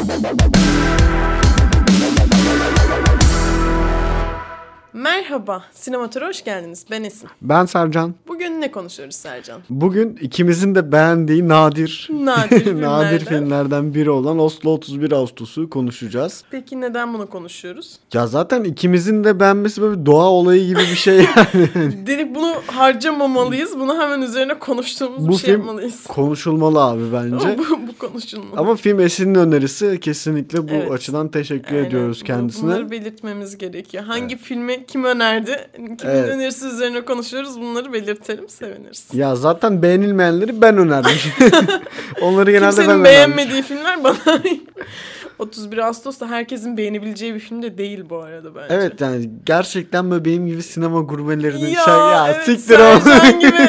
Blah blah blah Merhaba, Sinematör'e hoş geldiniz. Ben Esin. Ben Sercan. Bugün ne konuşuyoruz Sercan? Bugün ikimizin de beğendiği nadir Nadir filmlerden. nadir filmlerden biri olan Oslo 31 Ağustos'u konuşacağız. Peki neden bunu konuşuyoruz? Ya zaten ikimizin de beğenmesi böyle bir doğa olayı gibi bir şey yani. Dedik bunu harcamamalıyız. Bunu hemen üzerine konuştuğumuz Bu bir şey yapmalıyız. Konuşulmalı abi bence. bu, bu konuşulmalı. Ama film Esin'in önerisi kesinlikle bu Evet. açıdan teşekkür Aynen. ediyoruz kendisine. Bunları belirtmemiz gerekiyor. Hangi filmi kim önerdi? Kimin Evet. önerisi üzerine konuşuyoruz. Bunları belirtelim, seviniriz. Ya zaten beğenilmeyenleri ben önerdim. Onları genelde ben Kimsenin önermişim. beğenmediği filmler bana 31 Ağustos'ta herkesin beğenebileceği bir film de değil bu arada bence. Evet yani gerçekten böyle benim gibi sinema gurmelerinin Ya, şey ya evet, siktir. Sercan gibi.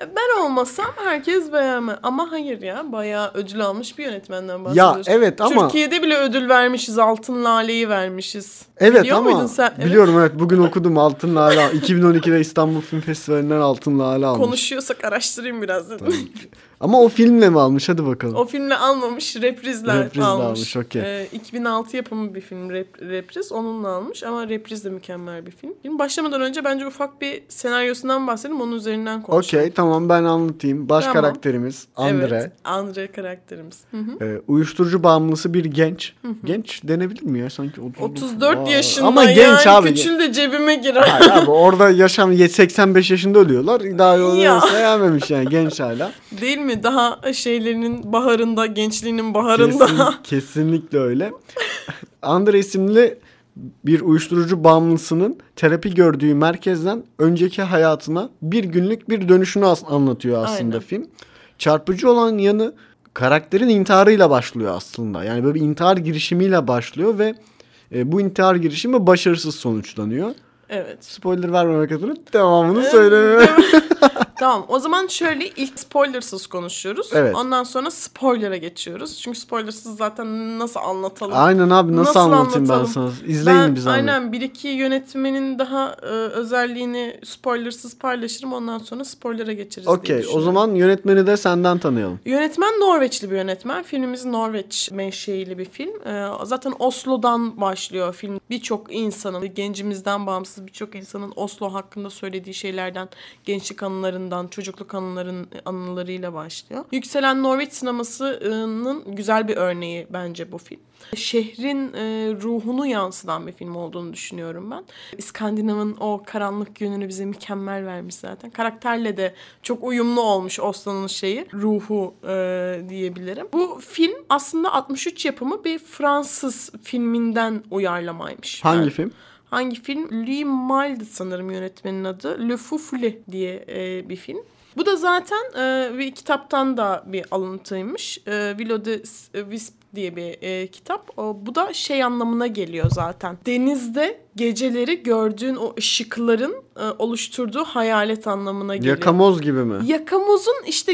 Ya ben olmasam herkes beğenme. Ama hayır ya bayağı ödül almış bir yönetmenden bahsediyoruz. evet ama- Türkiye'de bile ödül vermişiz. Altın Lale'yi vermişiz. Evet Biliyor ama muydun sen? Evet. biliyorum evet bugün okudum Altın Lale 2012'de İstanbul Film Festivali'nden Altın Lale almış. Konuşuyorsak araştırayım biraz dedim. Ama o filmle mi almış hadi bakalım. O filmle almamış, reprizler Reprizle almış. almış, okey. Ee, 2006 yapımı bir film rep, repriz. Onunla almış ama repriz de mükemmel bir film. Film başlamadan önce bence ufak bir senaryosundan bahsedelim. Onun üzerinden konuşalım. Okey tamam ben anlatayım. Baş Tamam. karakterimiz Andre. Evet, Andre karakterimiz. Hı hı. Ee, uyuşturucu bağımlısı bir genç. Genç denebilir mi ya sanki 30, 34 Aa, yaşında Ama yani genç abi. küçül de cebime girer. Hayır abi orada yaşam 85 yaşında ölüyorlar. Daha Ya. yolu sevmemiş yani genç hala. Değil mi? Daha şeylerinin baharında, gençliğinin baharında. Kesin, kesinlikle öyle. Andre isimli bir uyuşturucu bağımlısının terapi gördüğü merkezden önceki hayatına bir günlük bir dönüşünü as- anlatıyor aslında Aynen. film. Çarpıcı olan yanı karakterin intiharıyla başlıyor aslında. Yani böyle bir intihar girişimiyle başlıyor ve e, bu intihar girişimi başarısız sonuçlanıyor. evet. Spoiler vermemek adına devamını söyleme. Tamam o zaman şöyle ilk spoilersız konuşuyoruz. Evet. Ondan sonra spoiler'a geçiyoruz. Çünkü spoilersız zaten nasıl anlatalım? Aynen abi nasıl, Nasıl anlatayım ben anlatalım? sana? İzleyin ben zahmet. aynen bir iki yönetmenin daha e, özelliğini spoilersız paylaşırım. Ondan sonra spoiler'a geçeriz Okey o zaman yönetmeni de senden tanıyalım. Yönetmen Norveçli bir yönetmen. Filmimiz Norveç menşeili bir film. Ee, zaten Oslo'dan başlıyor film. Birçok insanın, gencimizden bağımsız birçok insanın Oslo hakkında söylediği şeylerden, gençlik anılarından, çocukluk anıların anılarıyla başlıyor. Yükselen Norveç sinemasının güzel bir örneği bence bu film. Şehrin e, ruhunu yansıtan bir film olduğunu düşünüyorum ben. İskandinav'ın o karanlık yönünü bize mükemmel vermiş zaten. Karakterle de çok uyumlu olmuş Oslo'nun şeyi, ruhu e, diyebilirim. Bu film aslında 63 yapımı bir Fransız filminden uyarlamaymış. Hangi Yani- film? Hangi film? Louis Malle sanırım yönetmenin adı. Le Souffle diye e, bir film. Bu da zaten e, bir kitaptan da bir alıntıymış. E, Vilo de Wisp diye bir e, kitap. O, bu da şey anlamına geliyor zaten. Denizde geceleri gördüğün o ışıkların e, oluşturduğu hayalet anlamına geliyor. Yakamoz gibi mi? Yakamoz'un işte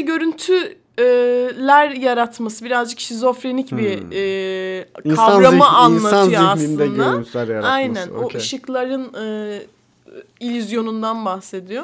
görüntüler yaratması birazcık şizofrenik bir e, Hmm. İnsan kavramı zihni- anlatıyor insan zihninde aslında. görüntüler yaratması. Aynen o Okey. ışıkların e, illüzyonundan bahsediyor.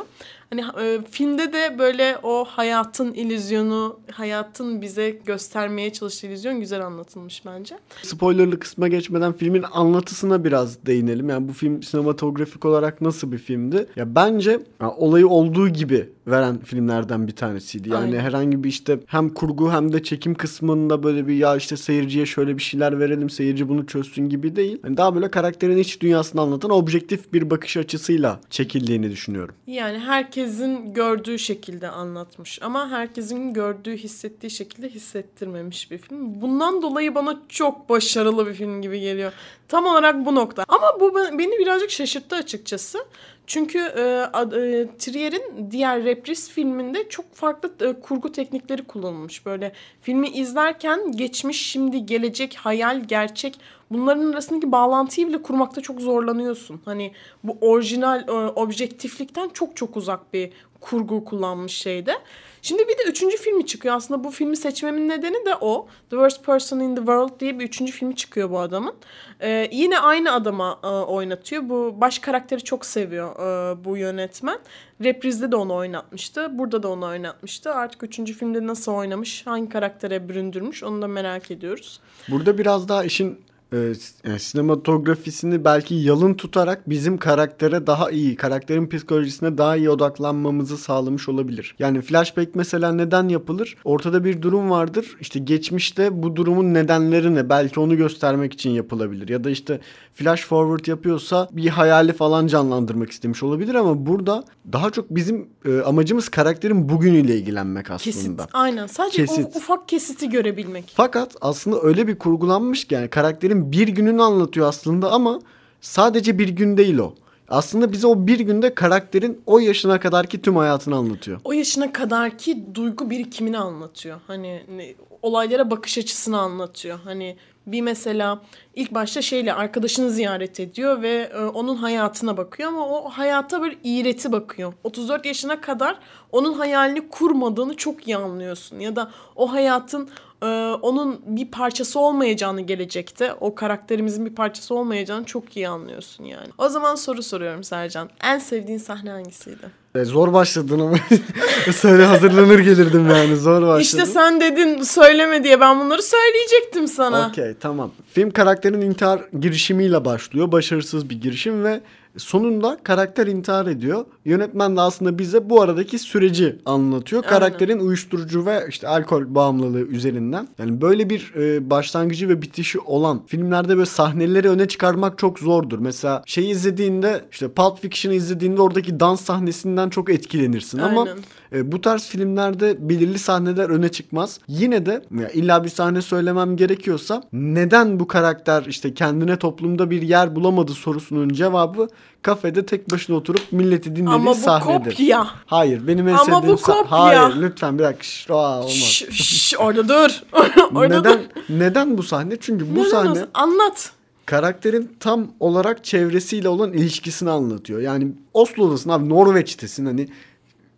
Hani e, filmde de böyle o hayatın illüzyonu, hayatın bize göstermeye çalıştığı illüzyon güzel anlatılmış bence. Spoilerlı kısma geçmeden filmin anlatısına biraz değinelim. Yani bu film sinematografik olarak nasıl bir filmdi? Ya bence ya, olayı olduğu gibi veren filmlerden bir tanesiydi. Yani Aynen. herhangi bir işte hem kurgu hem de çekim kısmında böyle bir ya işte seyirciye şöyle bir şeyler verelim seyirci bunu çözsün gibi değil. Yani daha böyle karakterin iç dünyasını anlatan objektif bir bakış açısıyla çekildiğini düşünüyorum. Yani herkesin gördüğü şekilde anlatmış ama herkesin gördüğü, hissettiği şekilde hissettirmemiş bir film. Bundan dolayı bana çok başarılı bir film gibi geliyor. Tam olarak bu nokta. Ama bu ben- beni birazcık şaşırttı açıkçası. Çünkü e, ad- e, Trier'in diğer Repris filminde çok farklı e, kurgu teknikleri kullanılmış. Böyle filmi izlerken geçmiş, şimdi, gelecek, hayal, gerçek bunların arasındaki bağlantıyı bile kurmakta çok zorlanıyorsun. Hani bu orijinal e, objektiflikten çok çok uzak bir kurgu kullanmış şeyde. Şimdi bir de üçüncü filmi çıkıyor. Aslında bu filmi seçmemin nedeni de o. The Worst Person in the World diye bir üçüncü filmi çıkıyor bu adamın. Ee, yine aynı adama e, oynatıyor. Bu baş karakteri çok seviyor e, bu yönetmen. Reprizde de onu oynatmıştı. Burada da onu oynatmıştı. Artık üçüncü filmde nasıl oynamış, hangi karaktere büründürmüş onu da merak ediyoruz. Burada biraz daha işin e, yani sinematografisini belki yalın tutarak bizim karaktere daha iyi, karakterin psikolojisine daha iyi odaklanmamızı sağlamış olabilir. Yani flashback mesela neden yapılır? Ortada bir durum vardır. İşte geçmişte bu durumun nedenleri ne? Belki onu göstermek için yapılabilir. Ya da işte flash forward yapıyorsa bir hayali falan canlandırmak istemiş olabilir ama burada daha çok bizim e, amacımız karakterin bugünüyle ilgilenmek aslında. Kesit. Aynen. Sadece Kesit. o ufak kesiti görebilmek. Fakat aslında öyle bir kurgulanmış ki yani karakterin bir gününü anlatıyor aslında ama sadece bir gün değil o. Aslında bize o bir günde karakterin o yaşına kadarki tüm hayatını anlatıyor. O yaşına kadarki duygu birikimini anlatıyor. Hani ne- olaylara bakış açısını anlatıyor. Hani bir mesela ilk başta şeyle arkadaşını ziyaret ediyor ve e, onun hayatına bakıyor ama o hayata böyle iğreti bakıyor. 34 yaşına kadar onun hayalini kurmadığını çok iyi anlıyorsun. Ya da o hayatın e, onun bir parçası olmayacağını gelecekte, o karakterimizin bir parçası olmayacağını çok iyi anlıyorsun yani. O zaman soru soruyorum Sercan. En sevdiğin sahne hangisiydi? E, zor başladın ama söyle hazırlanır gelirdim yani zor başladın. İşte sen dedin söyleme diye ben bunları söyleyecektim sana. Okey tamam. Film karakterin intihar girişimiyle başlıyor. Başarısız bir girişim ve sonunda karakter intihar ediyor. Yönetmen de aslında bize bu aradaki süreci anlatıyor. Aynen. Karakterin uyuşturucu ve işte alkol bağımlılığı üzerinden. Yani böyle bir e, başlangıcı ve bitişi olan filmlerde böyle sahneleri öne çıkarmak çok zordur. Mesela şey izlediğinde işte Pulp Fiction'ı izlediğinde oradaki dans sahnesinden çok etkilenirsin ama Aynen. E, bu tarz filmlerde belirli sahneler öne çıkmaz. Yine de illa bir sahne söylemem gerekiyorsa neden bu karakter işte kendine toplumda bir yer bulamadı sorusunun cevabı kafede tek başına oturup milleti dinlediği Ama bu sahnedir. kopya. Hayır benim en Ama sevdiğim bu kopya. Hayır lütfen bir dakika. Şş, aa, olmaz. Şş, şş, orada dur. orada neden dur. neden bu sahne? Çünkü bu Neden sahne olsun? Anlat. karakterin tam olarak çevresiyle olan ilişkisini anlatıyor. Yani Oslo'dasın abi Norveç'tesin hani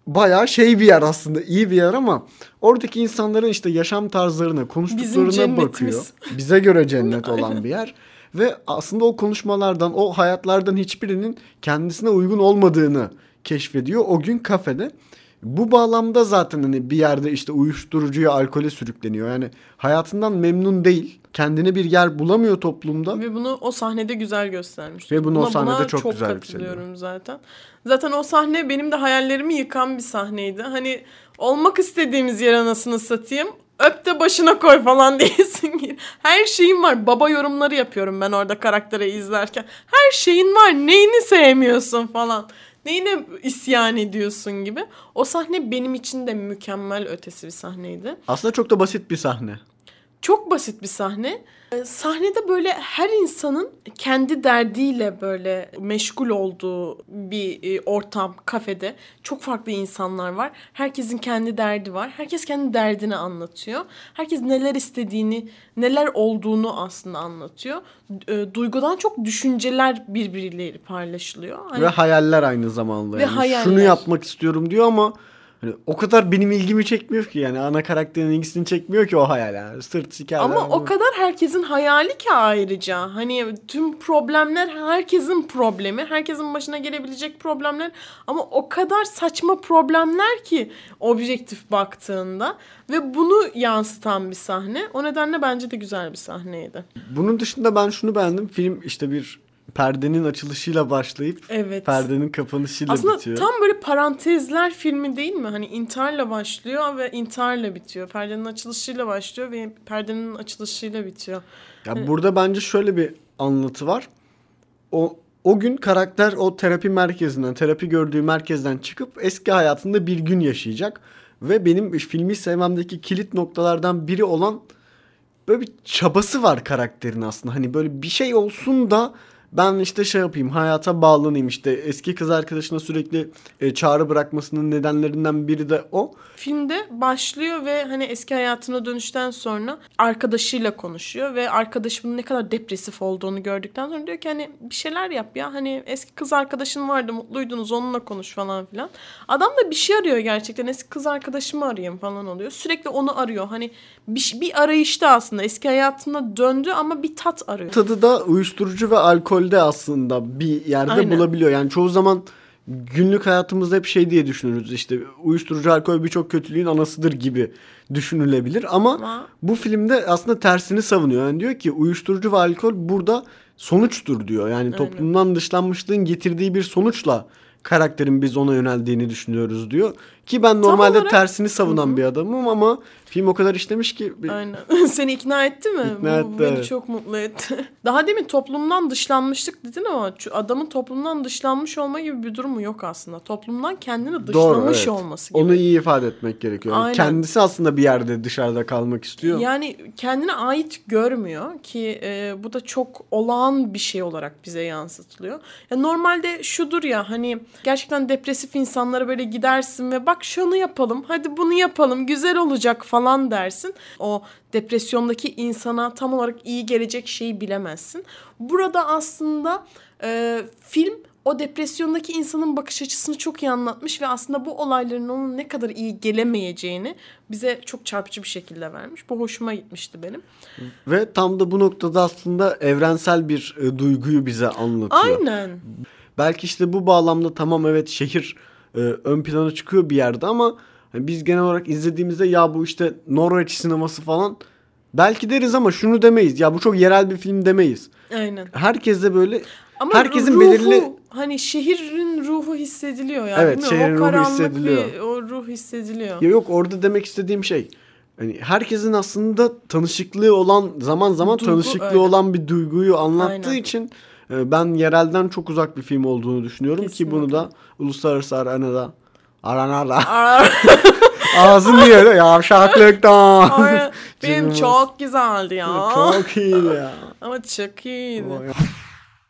bayağı şey bir yer aslında iyi bir yer ama oradaki insanların işte yaşam tarzlarına konuştuklarına bakıyor. Bize göre cennet olan bir yer. Ve aslında o konuşmalardan o hayatlardan hiçbirinin kendisine uygun olmadığını keşfediyor o gün kafede. Bu bağlamda zaten hani bir yerde işte uyuşturucuya, alkole sürükleniyor. Yani hayatından memnun değil. Kendine bir yer bulamıyor toplumda. Ve bunu o sahnede güzel göstermiş. Ve bunu o Buna- sahnede buna çok güzel katılıyorum zaten. Zaten o sahne benim de hayallerimi yıkan bir sahneydi. Hani olmak istediğimiz yer anasını satayım. Öp de başına koy falan diyesin ki. Her şeyin var. Baba yorumları yapıyorum ben orada karaktere izlerken. Her şeyin var. Neyini sevmiyorsun falan. Neyine isyan ediyorsun gibi. O sahne benim için de mükemmel ötesi bir sahneydi. Aslında çok da basit bir sahne. Çok basit bir sahne. Ee, Sahnede böyle her insanın kendi derdiyle böyle meşgul olduğu bir e, ortam, kafede. Çok farklı insanlar var. Herkesin kendi derdi var. Herkes kendi derdini anlatıyor. Herkes neler istediğini, neler olduğunu aslında anlatıyor. E, Duygudan çok düşünceler birbirleriyle paylaşılıyor. Hani Ve hayaller aynı zamanda. Ve yani. hayaller. Şunu yapmak istiyorum diyor ama hani o kadar benim ilgimi çekmiyor ki yani ana karakterin ilgisini çekmiyor ki o hayal yani. Sırt sikerler. Ama o kadar herkesin hayali ki ayrıca. Hani tüm problemler herkesin problemi. Herkesin başına gelebilecek problemler. Ama o kadar saçma problemler ki objektif baktığında. Ve bunu yansıtan bir sahne. O nedenle bence de güzel bir sahneydi. Bunun dışında ben şunu beğendim. Film işte bir perdenin açılışıyla başlayıp Evet. perdenin kapanışıyla Aslında bitiyor. tam böyle parantezler filmi değil mi? Hani intiharla başlıyor ve intiharla bitiyor. Perdenin açılışıyla başlıyor ve perdenin açılışıyla bitiyor. Ya burada bence şöyle bir anlatı var. O o gün karakter o terapi merkezinden, terapi gördüğü merkezden çıkıp eski hayatında bir gün yaşayacak ve benim filmi sevmemdeki kilit noktalardan biri olan böyle bir çabası var karakterin aslında. Hani böyle bir şey olsun da ben işte şey yapayım hayata bağlanayım işte eski kız arkadaşına sürekli e, çağrı bırakmasının nedenlerinden biri de o. Filmde başlıyor ve hani eski hayatına dönüşten sonra arkadaşıyla konuşuyor ve arkadaşımın ne kadar depresif olduğunu gördükten sonra diyor ki hani bir şeyler yap ya hani eski kız arkadaşın vardı mutluydunuz onunla konuş falan filan. Adam da bir şey arıyor gerçekten eski kız arkadaşımı arayayım falan oluyor. Sürekli onu arıyor hani bir, bir arayışta aslında eski hayatına döndü ama bir tat arıyor. Tadı da uyuşturucu ve alkolde aslında bir yerde Aynen. bulabiliyor. Yani çoğu zaman günlük hayatımızda hep şey diye düşünürüz işte uyuşturucu alkol birçok kötülüğün anasıdır gibi düşünülebilir ama, Ama- bu filmde aslında tersini savunuyor. Yani diyor ki uyuşturucu ve alkol burada sonuçtur diyor. Yani toplumdan dışlanmışlığın getirdiği bir sonuçla karakterin biz ona yöneldiğini düşünüyoruz diyor. Ki ben normalde olarak- tersini savunan bir adamım ama film o kadar işlemiş ki Aynen. Seni ikna etti mi? İkna Bu etti, beni evet. çok mutlu etti. Daha demin toplumdan dışlanmışlık dedin ama adamın toplumdan dışlanmış olma gibi bir durumu yok aslında. Toplumdan kendini dışlamış Doğru, evet. olması gibi. Onu iyi ifade etmek gerekiyor. Aynen. kendisi aslında bir yerde dışarıda kalmak istiyor. Yani kendine ait görmüyor ki e, bu da çok olağan bir şey olarak bize yansıtılıyor. Ya normalde şudur ya hani gerçekten depresif insanlara böyle gidersin ve bak şunu yapalım hadi bunu yapalım güzel olacak falan dersin. O depresyondaki insana tam olarak iyi gelecek şeyi bilemezsin. Burada aslında e, film o depresyondaki insanın bakış açısını çok iyi anlatmış ve aslında bu olayların onun ne kadar iyi gelemeyeceğini bize çok çarpıcı bir şekilde vermiş. Bu hoşuma gitmişti benim. Ve tam da bu noktada aslında evrensel bir e, duyguyu bize anlatıyor. Aynen. Belki işte bu bağlamda tamam evet şehir e, ön plana çıkıyor bir yerde ama hani biz genel olarak izlediğimizde ya bu işte Norveç sineması falan belki deriz ama şunu demeyiz. Ya bu çok yerel bir film demeyiz. Aynen. Herkes de böyle Ama herkesin ruhu, belirli hani şehrin ruhu hissediliyor yani. Evet, şehrin o ruhu hissediliyor. Bir, o ruh hissediliyor. Ya yok orada demek istediğim şey. Hani herkesin aslında tanışıklığı olan zaman zaman Duygu, tanışıklığı öyle. olan bir duyguyu anlattığı Aynen. için ben yerelden çok uzak bir film olduğunu düşünüyorum ki bunu Kesinlikle. da uluslararası arenada aranada niye öyle yavşaklıktan. Ay, Benim çok güzeldi ya. çok iyi ya. Ama çok iyiydi.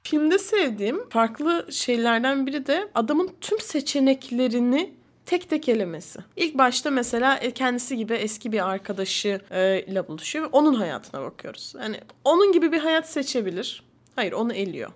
Filmde sevdiğim farklı şeylerden biri de adamın tüm seçeneklerini tek tek elemesi. İlk başta mesela e, kendisi gibi eski bir arkadaşı e, ile buluşuyor ve onun hayatına bakıyoruz. Yani onun gibi bir hayat seçebilir. Hayır onu eliyor.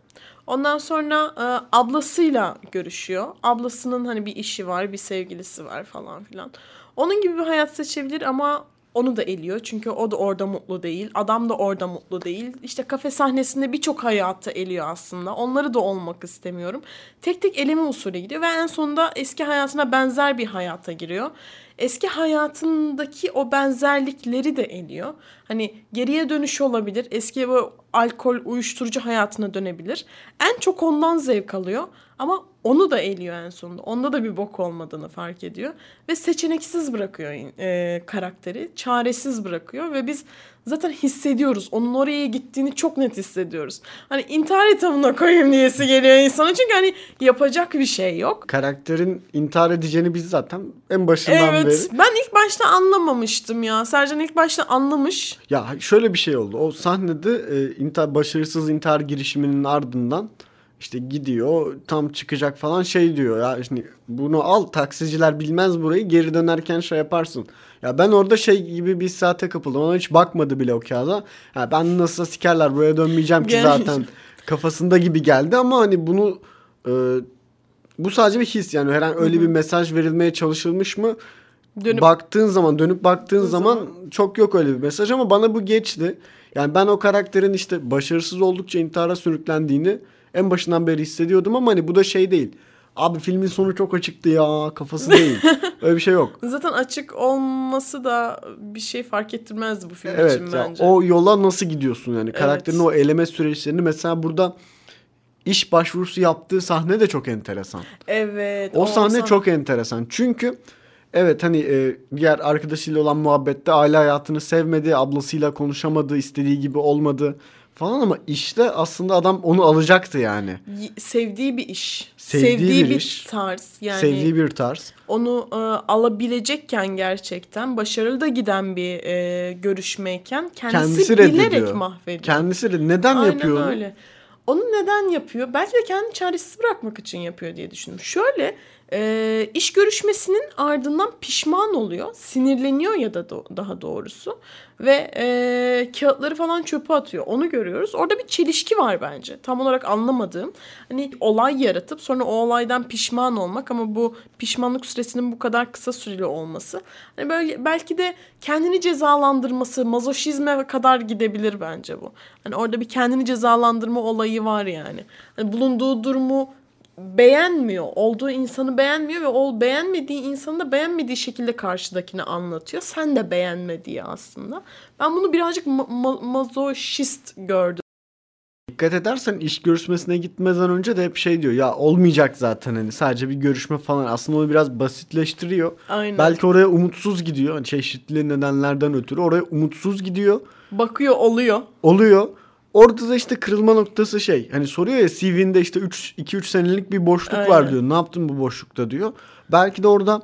Ondan sonra e, ablasıyla görüşüyor. Ablasının hani bir işi var, bir sevgilisi var falan filan. Onun gibi bir hayat seçebilir ama onu da eliyor. Çünkü o da orada mutlu değil. Adam da orada mutlu değil. İşte kafe sahnesinde birçok hayatı eliyor aslında. Onları da olmak istemiyorum. Tek tek eleme usulü gidiyor ve en sonunda eski hayatına benzer bir hayata giriyor. Eski hayatındaki o benzerlikleri de eliyor. Hani geriye dönüş olabilir. Eski bu alkol, uyuşturucu hayatına dönebilir. En çok ondan zevk alıyor. Ama onu da eliyor en sonunda. Onda da bir bok olmadığını fark ediyor. Ve seçeneksiz bırakıyor e, karakteri. Çaresiz bırakıyor ve biz zaten hissediyoruz. Onun oraya gittiğini çok net hissediyoruz. Hani intihar etabına koyayım diyesi geliyor insana. Çünkü hani yapacak bir şey yok. Karakterin intihar edeceğini biz zaten en başından Evet. beri. Ben ilk başta anlamamıştım ya. Sercan ilk başta anlamış. Ya şöyle bir şey oldu. O sahnede e, intihar, başarısız intihar girişiminin ardından işte gidiyor tam çıkacak falan şey diyor ya şimdi bunu al taksiciler bilmez burayı geri dönerken şey yaparsın. Ya ben orada şey gibi bir saate kapıldım. Ona hiç bakmadı bile o kağıda. Ha, ben nasıl sikerler buraya dönmeyeceğim ki zaten kafasında gibi geldi ama hani bunu e, bu sadece bir his yani her an öyle bir mesaj verilmeye çalışılmış mı? Dönüp baktığın zaman dönüp baktığın Baktığın zaman, zaman- çok yok öyle bir mesaj ama bana bu geçti. Yani ben o karakterin işte başarısız oldukça intihara sürüklendiğini en başından beri hissediyordum ama hani bu da şey değil. Abi filmin sonu çok açıktı ya kafası değil. öyle bir şey yok. zaten açık olması da bir şey fark ettirmezdi bu film Evet için ya, bence. o yola nasıl gidiyorsun yani karakterin o eleme süreçlerini mesela burada iş başvurusu yaptığı sahne de çok enteresan. Evet. O sahne çok enteresan. Çünkü evet hani e, diğer arkadaşıyla olan muhabbette aile hayatını sevmedi, ablasıyla konuşamadı, istediği gibi olmadı falan ama işte aslında adam onu alacaktı yani. Sevdiği bir iş. Sevdiği Sevdiği, bir bir, iş. tarz. Yani Sevdiği bir tarz. onu e, alabilecekken gerçekten başarılı da giden bir e, görüşmeyken kendisi, Kendisi bilerek reddediyor. mahvediyor. Kendisi de neden Aynen yapıyor öyle. Onu neden yapıyor? Belki de kendini çaresiz bırakmak için yapıyor diye düşündüm. Şöyle e, iş görüşmesinin ardından pişman oluyor. Sinirleniyor ya da do- daha doğrusu. Ve e, kağıtları falan çöpe atıyor. Onu görüyoruz. Orada bir çelişki var bence. Tam olarak anlamadığım. Hani olay yaratıp sonra o olaydan pişman olmak ama bu pişmanlık süresinin bu kadar kısa süreli olması. Hani böyle belki de kendini cezalandırması, mazoşizme kadar gidebilir bence bu. Hani orada bir kendini cezalandırma olayı var yani. Hani bulunduğu durumu beğenmiyor. Olduğu insanı beğenmiyor ve o beğenmediği insanı da beğenmediği şekilde karşıdakine anlatıyor. Sen de beğenme diye aslında. Ben bunu birazcık ma- ma- mazoşist gördüm. Dikkat edersen iş görüşmesine gitmeden önce de hep şey diyor ya olmayacak zaten hani sadece bir görüşme falan aslında onu biraz basitleştiriyor. Aynen. Belki oraya umutsuz gidiyor hani çeşitli nedenlerden ötürü oraya umutsuz gidiyor Bakıyor oluyor. oluyor. Orada da işte kırılma noktası şey hani soruyor ya CV'nde işte 3 2-3 senelik bir boşluk var Aynen. diyor. Ne yaptın bu boşlukta diyor. Belki de orada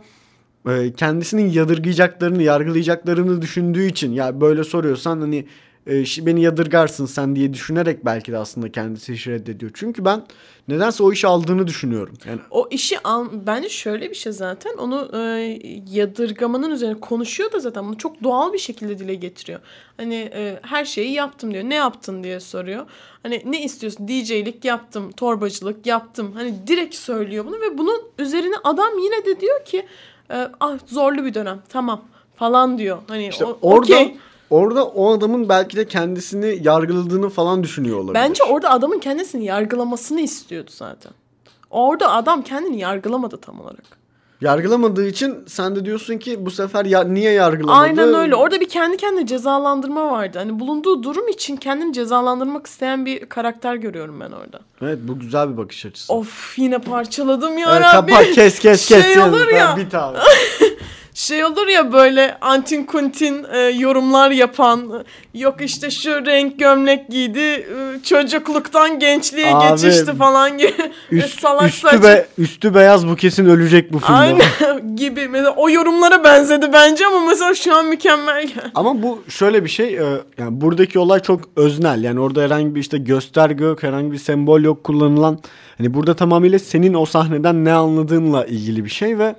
e, kendisinin yadırgayacaklarını, yargılayacaklarını düşündüğü için ya böyle soruyorsan hani e, beni yadırgarsın sen diye düşünerek belki de aslında kendisi işi reddediyor. Çünkü ben nedense o işi aldığını düşünüyorum. Yani O işi al, bence şöyle bir şey zaten onu e, yadırgamanın üzerine konuşuyor da zaten bunu çok doğal bir şekilde dile getiriyor. Hani e, her şeyi yaptım diyor. Ne yaptın diye soruyor. Hani ne istiyorsun? DJ'lik yaptım, torbacılık yaptım. Hani direkt söylüyor bunu ve bunun üzerine adam yine de diyor ki e, ah zorlu bir dönem tamam falan diyor. Hani işte o, orada okey. Orada o adamın belki de kendisini yargıladığını falan düşünüyor olabilir. Bence orada adamın kendisini yargılamasını istiyordu zaten. Orada adam kendini yargılamadı tam olarak. Yargılamadığı için sen de diyorsun ki bu sefer ya, niye yargılamadı? Aynen öyle. Orada bir kendi kendine cezalandırma vardı. Hani bulunduğu durum için kendini cezalandırmak isteyen bir karakter görüyorum ben orada. Evet bu güzel bir bakış açısı. Of yine parçaladım ya Evet, Rabbi. kapat kes kes kes. Şey olur ya. Bir tane. Şey olur ya böyle antin kuntin e, yorumlar yapan e, yok işte şu renk gömlek giydi e, çocukluktan gençliğe Abi, geçişti falan gibi Üst, salak üstü, saçma be, üstü beyaz bu kesin ölecek bu filmde. Aynen gibi. Mesela o yorumlara benzedi bence ama mesela şu an mükemmel. Ama bu şöyle bir şey. e, Yani buradaki olay çok öznel. Yani orada herhangi bir işte gösterge yok, herhangi bir sembol yok kullanılan. Hani burada tamamıyla senin o sahneden ne anladığınla ilgili bir şey ve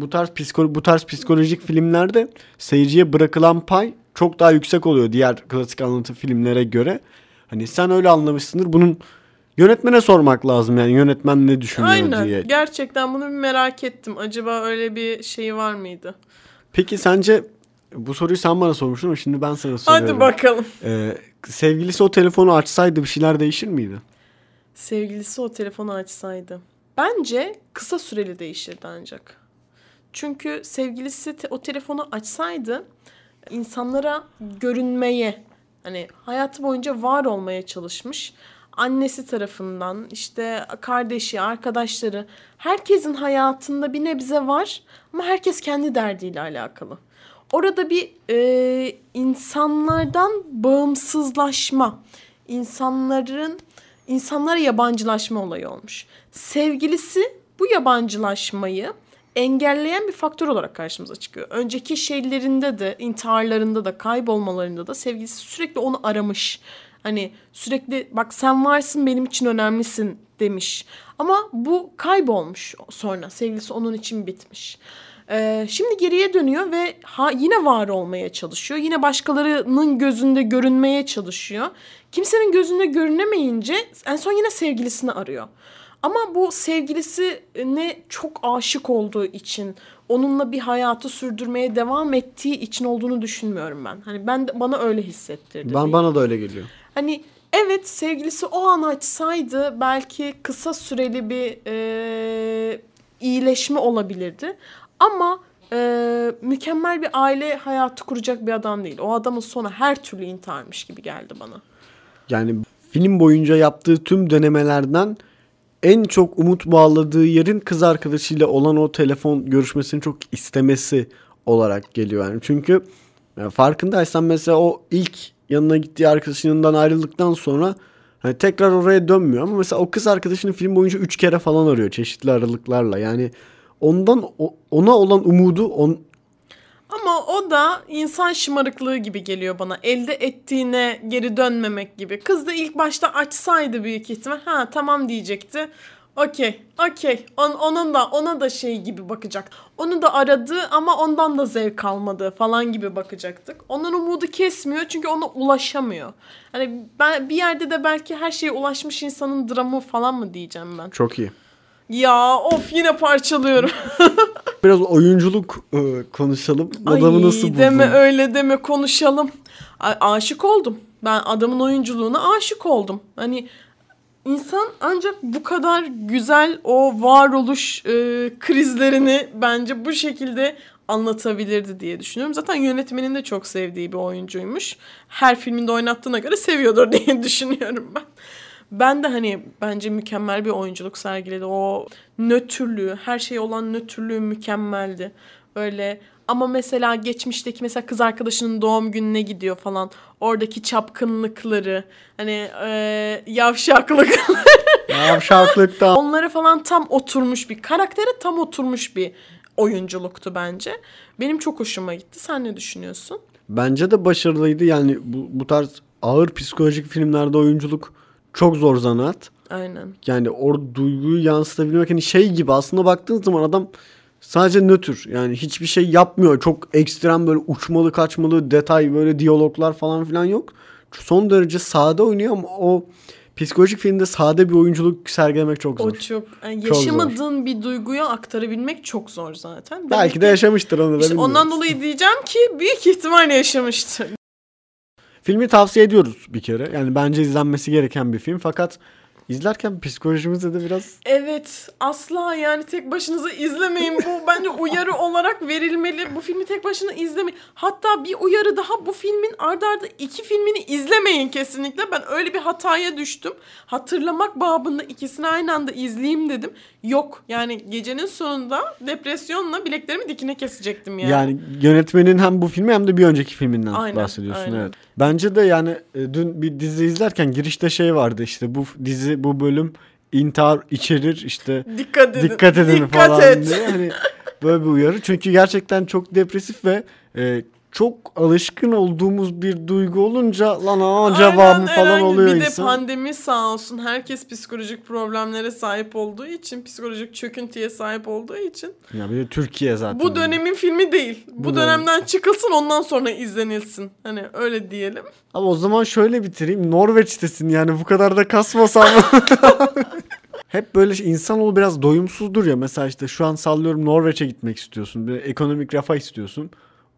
bu tarz psiko bu tarz psikolojik filmlerde seyirciye bırakılan pay çok daha yüksek oluyor diğer klasik anlatı filmlere göre. Hani sen öyle anlamışsındır. Bunun yönetmene sormak lazım yani yönetmen ne düşünüyor Aynen. diye. Gerçekten bunu bir merak ettim. Acaba öyle bir şey var mıydı? Peki sence bu soruyu sen bana sormuştun ama şimdi ben sana soruyorum. Hadi bakalım. Ee, sevgilisi o telefonu açsaydı bir şeyler değişir miydi? Sevgilisi o telefonu açsaydı. Bence kısa süreli değişirdi ancak. Çünkü sevgilisi te- o telefonu açsaydı insanlara görünmeye hani hayatı boyunca var olmaya çalışmış. Annesi tarafından işte kardeşi, arkadaşları herkesin hayatında bir nebze var ama herkes kendi derdiyle alakalı. Orada bir e, insanlardan bağımsızlaşma, insanların insanlara yabancılaşma olayı olmuş. Sevgilisi bu yabancılaşmayı engelleyen bir faktör olarak karşımıza çıkıyor. Önceki şeylerinde de, intiharlarında da, kaybolmalarında da sevgilisi sürekli onu aramış. Hani sürekli bak sen varsın benim için önemlisin demiş. Ama bu kaybolmuş sonra. Sevgilisi onun için bitmiş. Ee, şimdi geriye dönüyor ve ha, yine var olmaya çalışıyor. Yine başkalarının gözünde görünmeye çalışıyor. Kimsenin gözünde görünemeyince en son yine sevgilisini arıyor. Ama bu sevgilisine çok aşık olduğu için, onunla bir hayatı sürdürmeye devam ettiği için olduğunu düşünmüyorum ben. Hani ben de, bana öyle hissettirdi. Ben bana da öyle geliyor. Hani evet sevgilisi o an açsaydı belki kısa süreli bir e, iyileşme olabilirdi. Ama e, mükemmel bir aile hayatı kuracak bir adam değil. O adamın sonu her türlü intiharmış gibi geldi bana. Yani film boyunca yaptığı tüm denemelerden en çok umut bağladığı yerin kız arkadaşıyla olan o telefon görüşmesini çok istemesi olarak geliyor yani. Çünkü yani farkındaysan mesela o ilk yanına gittiği arkadaşının yanından ayrıldıktan sonra hani tekrar oraya dönmüyor ama mesela o kız arkadaşını film boyunca 3 kere falan arıyor çeşitli aralıklarla. Yani ondan ona olan umudu on, Ama o da insan şımarıklığı gibi geliyor bana. Elde ettiğine geri dönmemek gibi. Kız da ilk başta açsaydı büyük ihtimal ha tamam diyecekti. Okey, okey. On, onun da ona da şey gibi bakacak. Onu da aradı ama ondan da zevk almadı falan gibi bakacaktık. Onun umudu kesmiyor çünkü ona ulaşamıyor. Hani ben bir yerde de belki her şeye ulaşmış insanın dramı falan mı diyeceğim ben. Çok iyi. Ya of yine parçalıyorum. Biraz oyunculuk e, konuşalım. Adamı Ay, nasıl buldun? Deme öyle deme konuşalım. A- aşık oldum. Ben adamın oyunculuğuna aşık oldum. Hani insan ancak bu kadar güzel o varoluş e, krizlerini bence bu şekilde anlatabilirdi diye düşünüyorum. Zaten yönetmenin de çok sevdiği bir oyuncuymuş. Her filminde oynattığına göre seviyordur diye düşünüyorum ben. Ben de hani bence mükemmel bir oyunculuk sergiledi. O nötrlüğü, her şey olan nötrlüğü mükemmeldi. Böyle ama mesela geçmişteki mesela kız arkadaşının doğum gününe gidiyor falan. Oradaki çapkınlıkları, hani e, yavşaklık. Yavşaklıkta. Onlara falan tam oturmuş bir karaktere tam oturmuş bir oyunculuktu bence. Benim çok hoşuma gitti. Sen ne düşünüyorsun? Bence de başarılıydı. Yani bu, bu tarz ağır psikolojik filmlerde oyunculuk çok zor zanaat. Aynen. Yani o duyguyu yansıtabilmek hani şey gibi aslında baktığın zaman adam sadece nötr yani hiçbir şey yapmıyor. Çok ekstrem böyle uçmalı kaçmalı detay böyle diyaloglar falan filan yok. Son derece sade oynuyor ama o psikolojik filmde sade bir oyunculuk sergilemek çok zor. O çok yani Çok yaşamadığın bir duyguyu aktarabilmek çok zor zaten. Belki ki- de yaşamıştır onu da İşte ondan dolayı diyeceğim ki büyük ihtimalle yaşamıştır. Filmi tavsiye ediyoruz bir kere. Yani bence izlenmesi gereken bir film fakat izlerken psikolojimize de biraz Evet asla yani tek başınıza izlemeyin. Bu bence uyarı olarak verilmeli. Bu filmi tek başına izlemeyin. Hatta bir uyarı daha bu filmin ardarda arda iki filmini izlemeyin kesinlikle. Ben öyle bir hataya düştüm. Hatırlamak babında ikisini aynı anda izleyeyim dedim. Yok yani gecenin sonunda depresyonla bileklerimi dikine kesecektim yani. Yani yönetmenin hem bu filmi hem de bir önceki filminden Aynen, bahsediyorsun aynen. evet. Bence de yani e, dün bir dizi izlerken girişte şey vardı işte bu dizi bu bölüm intihar içerir işte Dikkat edin. dikkat edin Dikkat falan et. diye hani böyle bir uyarı. Çünkü gerçekten çok depresif ve e, çok alışkın olduğumuz bir duygu olunca lan aa mı falan oluyor Bir de insan. pandemi sağ olsun herkes psikolojik problemlere sahip olduğu için, psikolojik çöküntüye sahip olduğu için. Ya bir de Türkiye zaten. Bu dönemin filmi değil. Bu, Bu dönemden çıkılsın ondan sonra izlenilsin. Hani öyle diyelim. Ama o zaman şöyle bitireyim. Norveç'tesin yani bu kadar da kasmasam. Hep böyle şey- insanoğlu biraz doyumsuzdur ya. Mesela işte şu an sallıyorum Norveç'e gitmek istiyorsun. Bir ekonomik refah istiyorsun.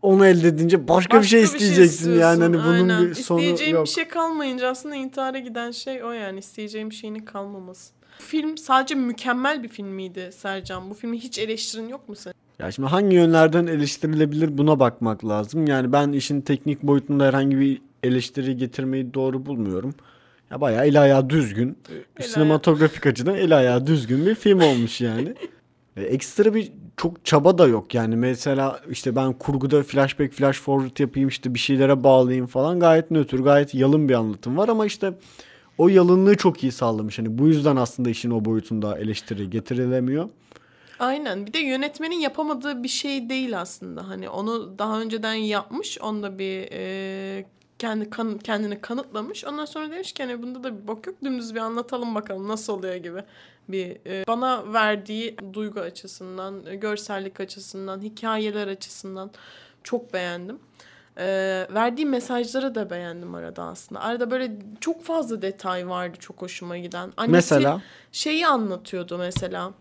Onu elde edince başka, bir şey isteyeceksin yani. Hani bunun aynen. bir sonu İsteyeceğim yok. bir şey kalmayınca aslında intihara giden şey o yani. İsteyeceğim bir şeyinin kalmaması. Film sadece mükemmel bir film miydi Sercan? Bu filmi hiç eleştirin yok mu senin? Ya şimdi hangi yönlerden eleştirilebilir buna bakmak lazım. Yani ben işin teknik boyutunda herhangi bir eleştiri getirmeyi doğru bulmuyorum. Ya bayağı el ayağı düzgün. El sinematografik açıdan el ayağı düzgün bir film olmuş yani. Ekstra bir çok çaba da yok yani mesela işte ben kurguda flashback flash forward yapayım işte bir şeylere bağlayayım falan gayet nötr gayet yalın bir anlatım var ama işte o yalınlığı çok iyi sağlamış. Hani bu yüzden aslında işin o boyutunda eleştiri getirilemiyor. Aynen. Bir de yönetmenin yapamadığı bir şey değil aslında. Hani onu daha önceden yapmış. Onda bir e, kendi kan, kendini kanıtlamış. Ondan sonra demiş ki hani bunda da bir bok yok. Dümdüz bir anlatalım bakalım nasıl oluyor gibi. Bir e, bana verdiği duygu açısından, e, görsellik açısından, hikayeler açısından çok beğendim. E, verdiği mesajları da beğendim arada aslında. Arada böyle çok fazla detay vardı çok hoşuma giden. Annesi Mesela şeyi anlatıyordu mesela.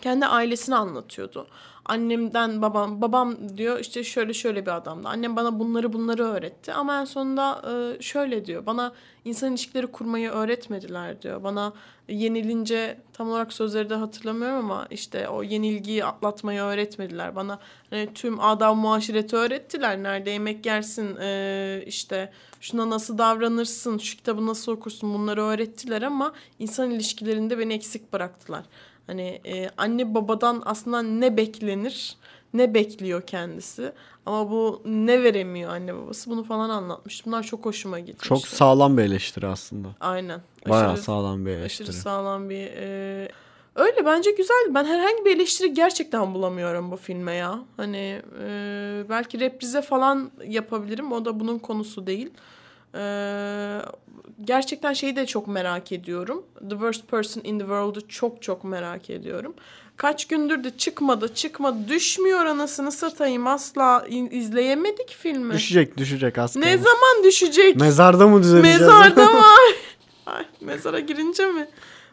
Kendi ailesini anlatıyordu. Annemden babam babam diyor işte şöyle şöyle bir adamdı. Annem bana bunları bunları öğretti ama en sonunda e, şöyle diyor. Bana insan ilişkileri kurmayı öğretmediler diyor. Bana yenilince tam olarak sözleri de hatırlamıyorum ama işte o yenilgiyi atlatmayı öğretmediler. Bana hani tüm adab muaşireti öğrettiler. Nerede yemek yersin e, işte şuna nasıl davranırsın, şu kitabı nasıl okursun bunları öğrettiler ama insan ilişkilerinde beni eksik bıraktılar. Hani e, anne babadan aslında ne beklenir, ne bekliyor kendisi. Ama bu ne veremiyor anne babası bunu falan anlatmış. Bunlar çok hoşuma gitmişti. çok sağlam bir eleştiri aslında. Aynen. Bayağı Aşırı- sağlam bir Aşırı eleştiri. sağlam bir e, Öyle bence güzel. Ben herhangi bir eleştiri gerçekten bulamıyorum bu filme ya. Hani e, belki reprize falan yapabilirim. O da bunun konusu değil. E, gerçekten şeyi de çok merak ediyorum. The Worst Person in the World'u çok çok merak ediyorum. Kaç gündür de çıkmadı çıkmadı düşmüyor anasını satayım asla izleyemedik filmi. Düşecek düşecek az ne zaman düşecek? Mezarda mı düzeleceğiz? Mezarda mı? Ay, mezara girince mi?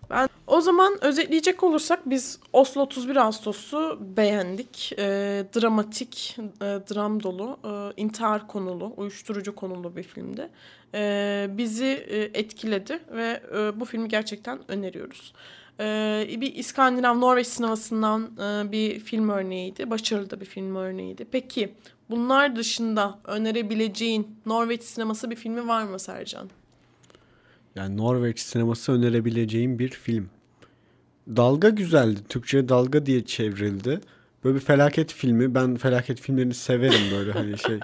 Ben o zaman özetleyecek olursak biz Oslo 31 Ağustos'u beğendik. Ee, dramatik, e, dram dolu, e, intihar konulu, uyuşturucu konulu bir filmdi. Ee, bizi e, etkiledi ve e, bu filmi gerçekten öneriyoruz. Ee, bir İskandinav Norveç sinemasından e, bir film örneğiydi. Başarılı da bir film örneğiydi. Peki bunlar dışında önerebileceğin Norveç sineması bir filmi var mı Sercan? Yani Norveç sineması önerebileceğim bir film. Dalga güzeldi. Türkçe dalga diye çevrildi. Böyle bir felaket filmi. Ben felaket filmlerini severim böyle hani şey.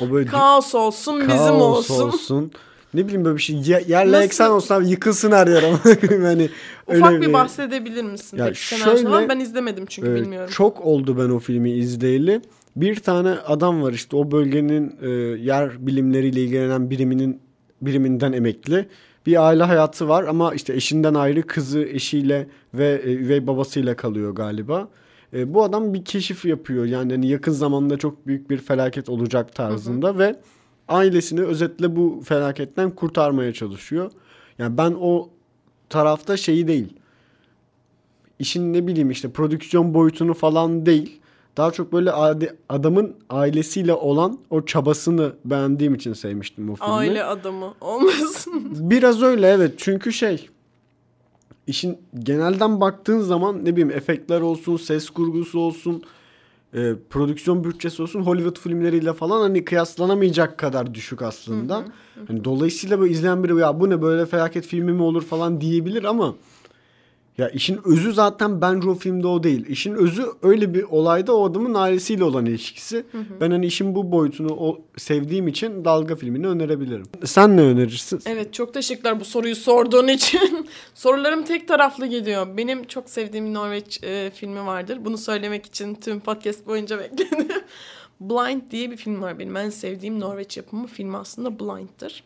O böyle Kaos olsun, bizim kaos olsun. Ne bileyim böyle bir şey. Ye- yerle Nasıl? eksen olsun abi yıkılsın her yer ama. hani Ufak bir bahsedebilir misin? Ya Peki şöyle, Ben izlemedim çünkü Ee, bilmiyorum. Çok oldu ben o filmi izleyeli. Bir tane adam var işte o bölgenin e, yer bilimleriyle ilgilenen biriminin biriminden emekli. Bir aile hayatı var ama işte eşinden ayrı kızı eşiyle ve e, üvey babasıyla kalıyor galiba. E, bu adam bir keşif yapıyor. Yani hani yakın zamanda çok büyük bir felaket olacak tarzında ve ailesini özetle bu felaketten kurtarmaya çalışıyor. Yani ben o tarafta şeyi değil işin ne bileyim işte prodüksiyon boyutunu falan değil. Daha çok böyle adamın ailesiyle olan o çabasını beğendiğim için sevmiştim bu filmi. Aile adamı olmasın. Biraz öyle evet çünkü şey işin genelden baktığın zaman ne bileyim efektler olsun, ses kurgusu olsun, e, prodüksiyon bütçesi olsun Hollywood filmleriyle falan hani kıyaslanamayacak kadar düşük aslında. Hani dolayısıyla böyle izleyen biri ya bu ne böyle felaket filmi mi olur falan diyebilir ama ya işin özü zaten bence o filmde o değil. İşin özü öyle bir olayda o adamın ailesiyle olan ilişkisi. Ben hani işin bu boyutunu o sevdiğim için dalga filmini önerebilirim. Sen ne önerirsin? evet çok teşekkürler bu soruyu sorduğun için. Sorularım tek taraflı gidiyor. Benim çok sevdiğim Norveç e, filmi vardır. Bunu söylemek için tüm podcast boyunca bekledim. Blind diye bir film var benim en sevdiğim Norveç yapımı film aslında Blind'dır.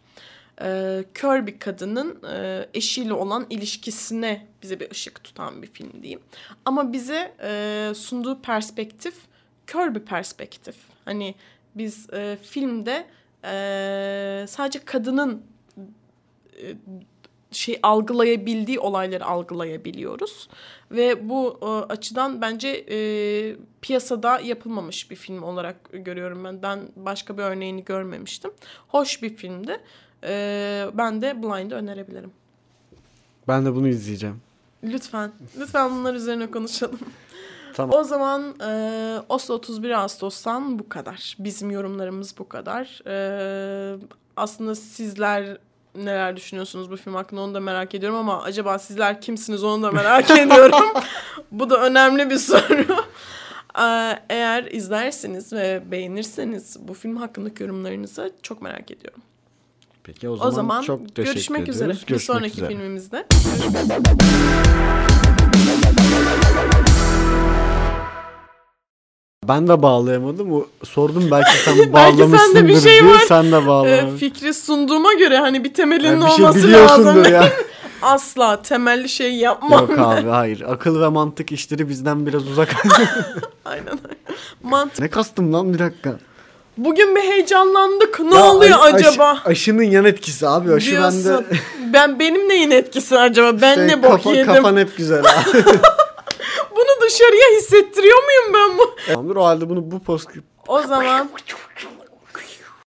Ee, kör bir kadının e, eşiyle olan ilişkisine bize bir ışık tutan bir film diyeyim. Ama bize e, sunduğu perspektif kör bir perspektif. Hani biz e, filmde e, sadece kadının e, şey algılayabildiği olayları algılayabiliyoruz ve bu e, açıdan bence e, piyasada yapılmamış bir film olarak görüyorum ben. Ben başka bir örneğini görmemiştim. Hoş bir filmdi. E, ben de Blind'ı önerebilirim. Ben de bunu izleyeceğim. Lütfen, lütfen bunlar üzerine konuşalım. Tamam. O zaman e, Oslo 31 Ağustos'tan bu kadar. Bizim yorumlarımız bu kadar. E, aslında sizler neler düşünüyorsunuz bu film hakkında onu da merak ediyorum ama acaba sizler kimsiniz onu da merak ediyorum. bu da önemli bir soru. E, eğer izlerseniz ve beğenirseniz bu film hakkındaki yorumlarınızı çok merak ediyorum. Peki o zaman, O zaman çok teşekkür görüşmek ediyoruz. üzere. Bir Görüşmek sonraki üzere. filmimizde. Ben de bağlayamadım. O, sordum belki sen Belki bağlamışsındır sende bir şey diye. var. Sen de E, bağlamadın. fikri sunduğuma göre hani bir temelinin Yani bir şey olması lazım. ya. Asla temelli şey yapmam. Yok abi hayır. Akıl ve mantık işleri bizden biraz uzak. Aynen öyle. Mant ne kastım lan bir dakika. Bugün bir heyecanlandık. Ne Ya oluyor aş- aş- acaba? aşının yan etkisi abi. Aşı Diyorsun. bende. Ben benim neyin etkisi acaba? Ben Şey, ne bok kafa- yedim? Kafan hep güzel abi. Bunu dışarıya hissettiriyor muyum ben bu? Tamamdır o halde bunu bu post O zaman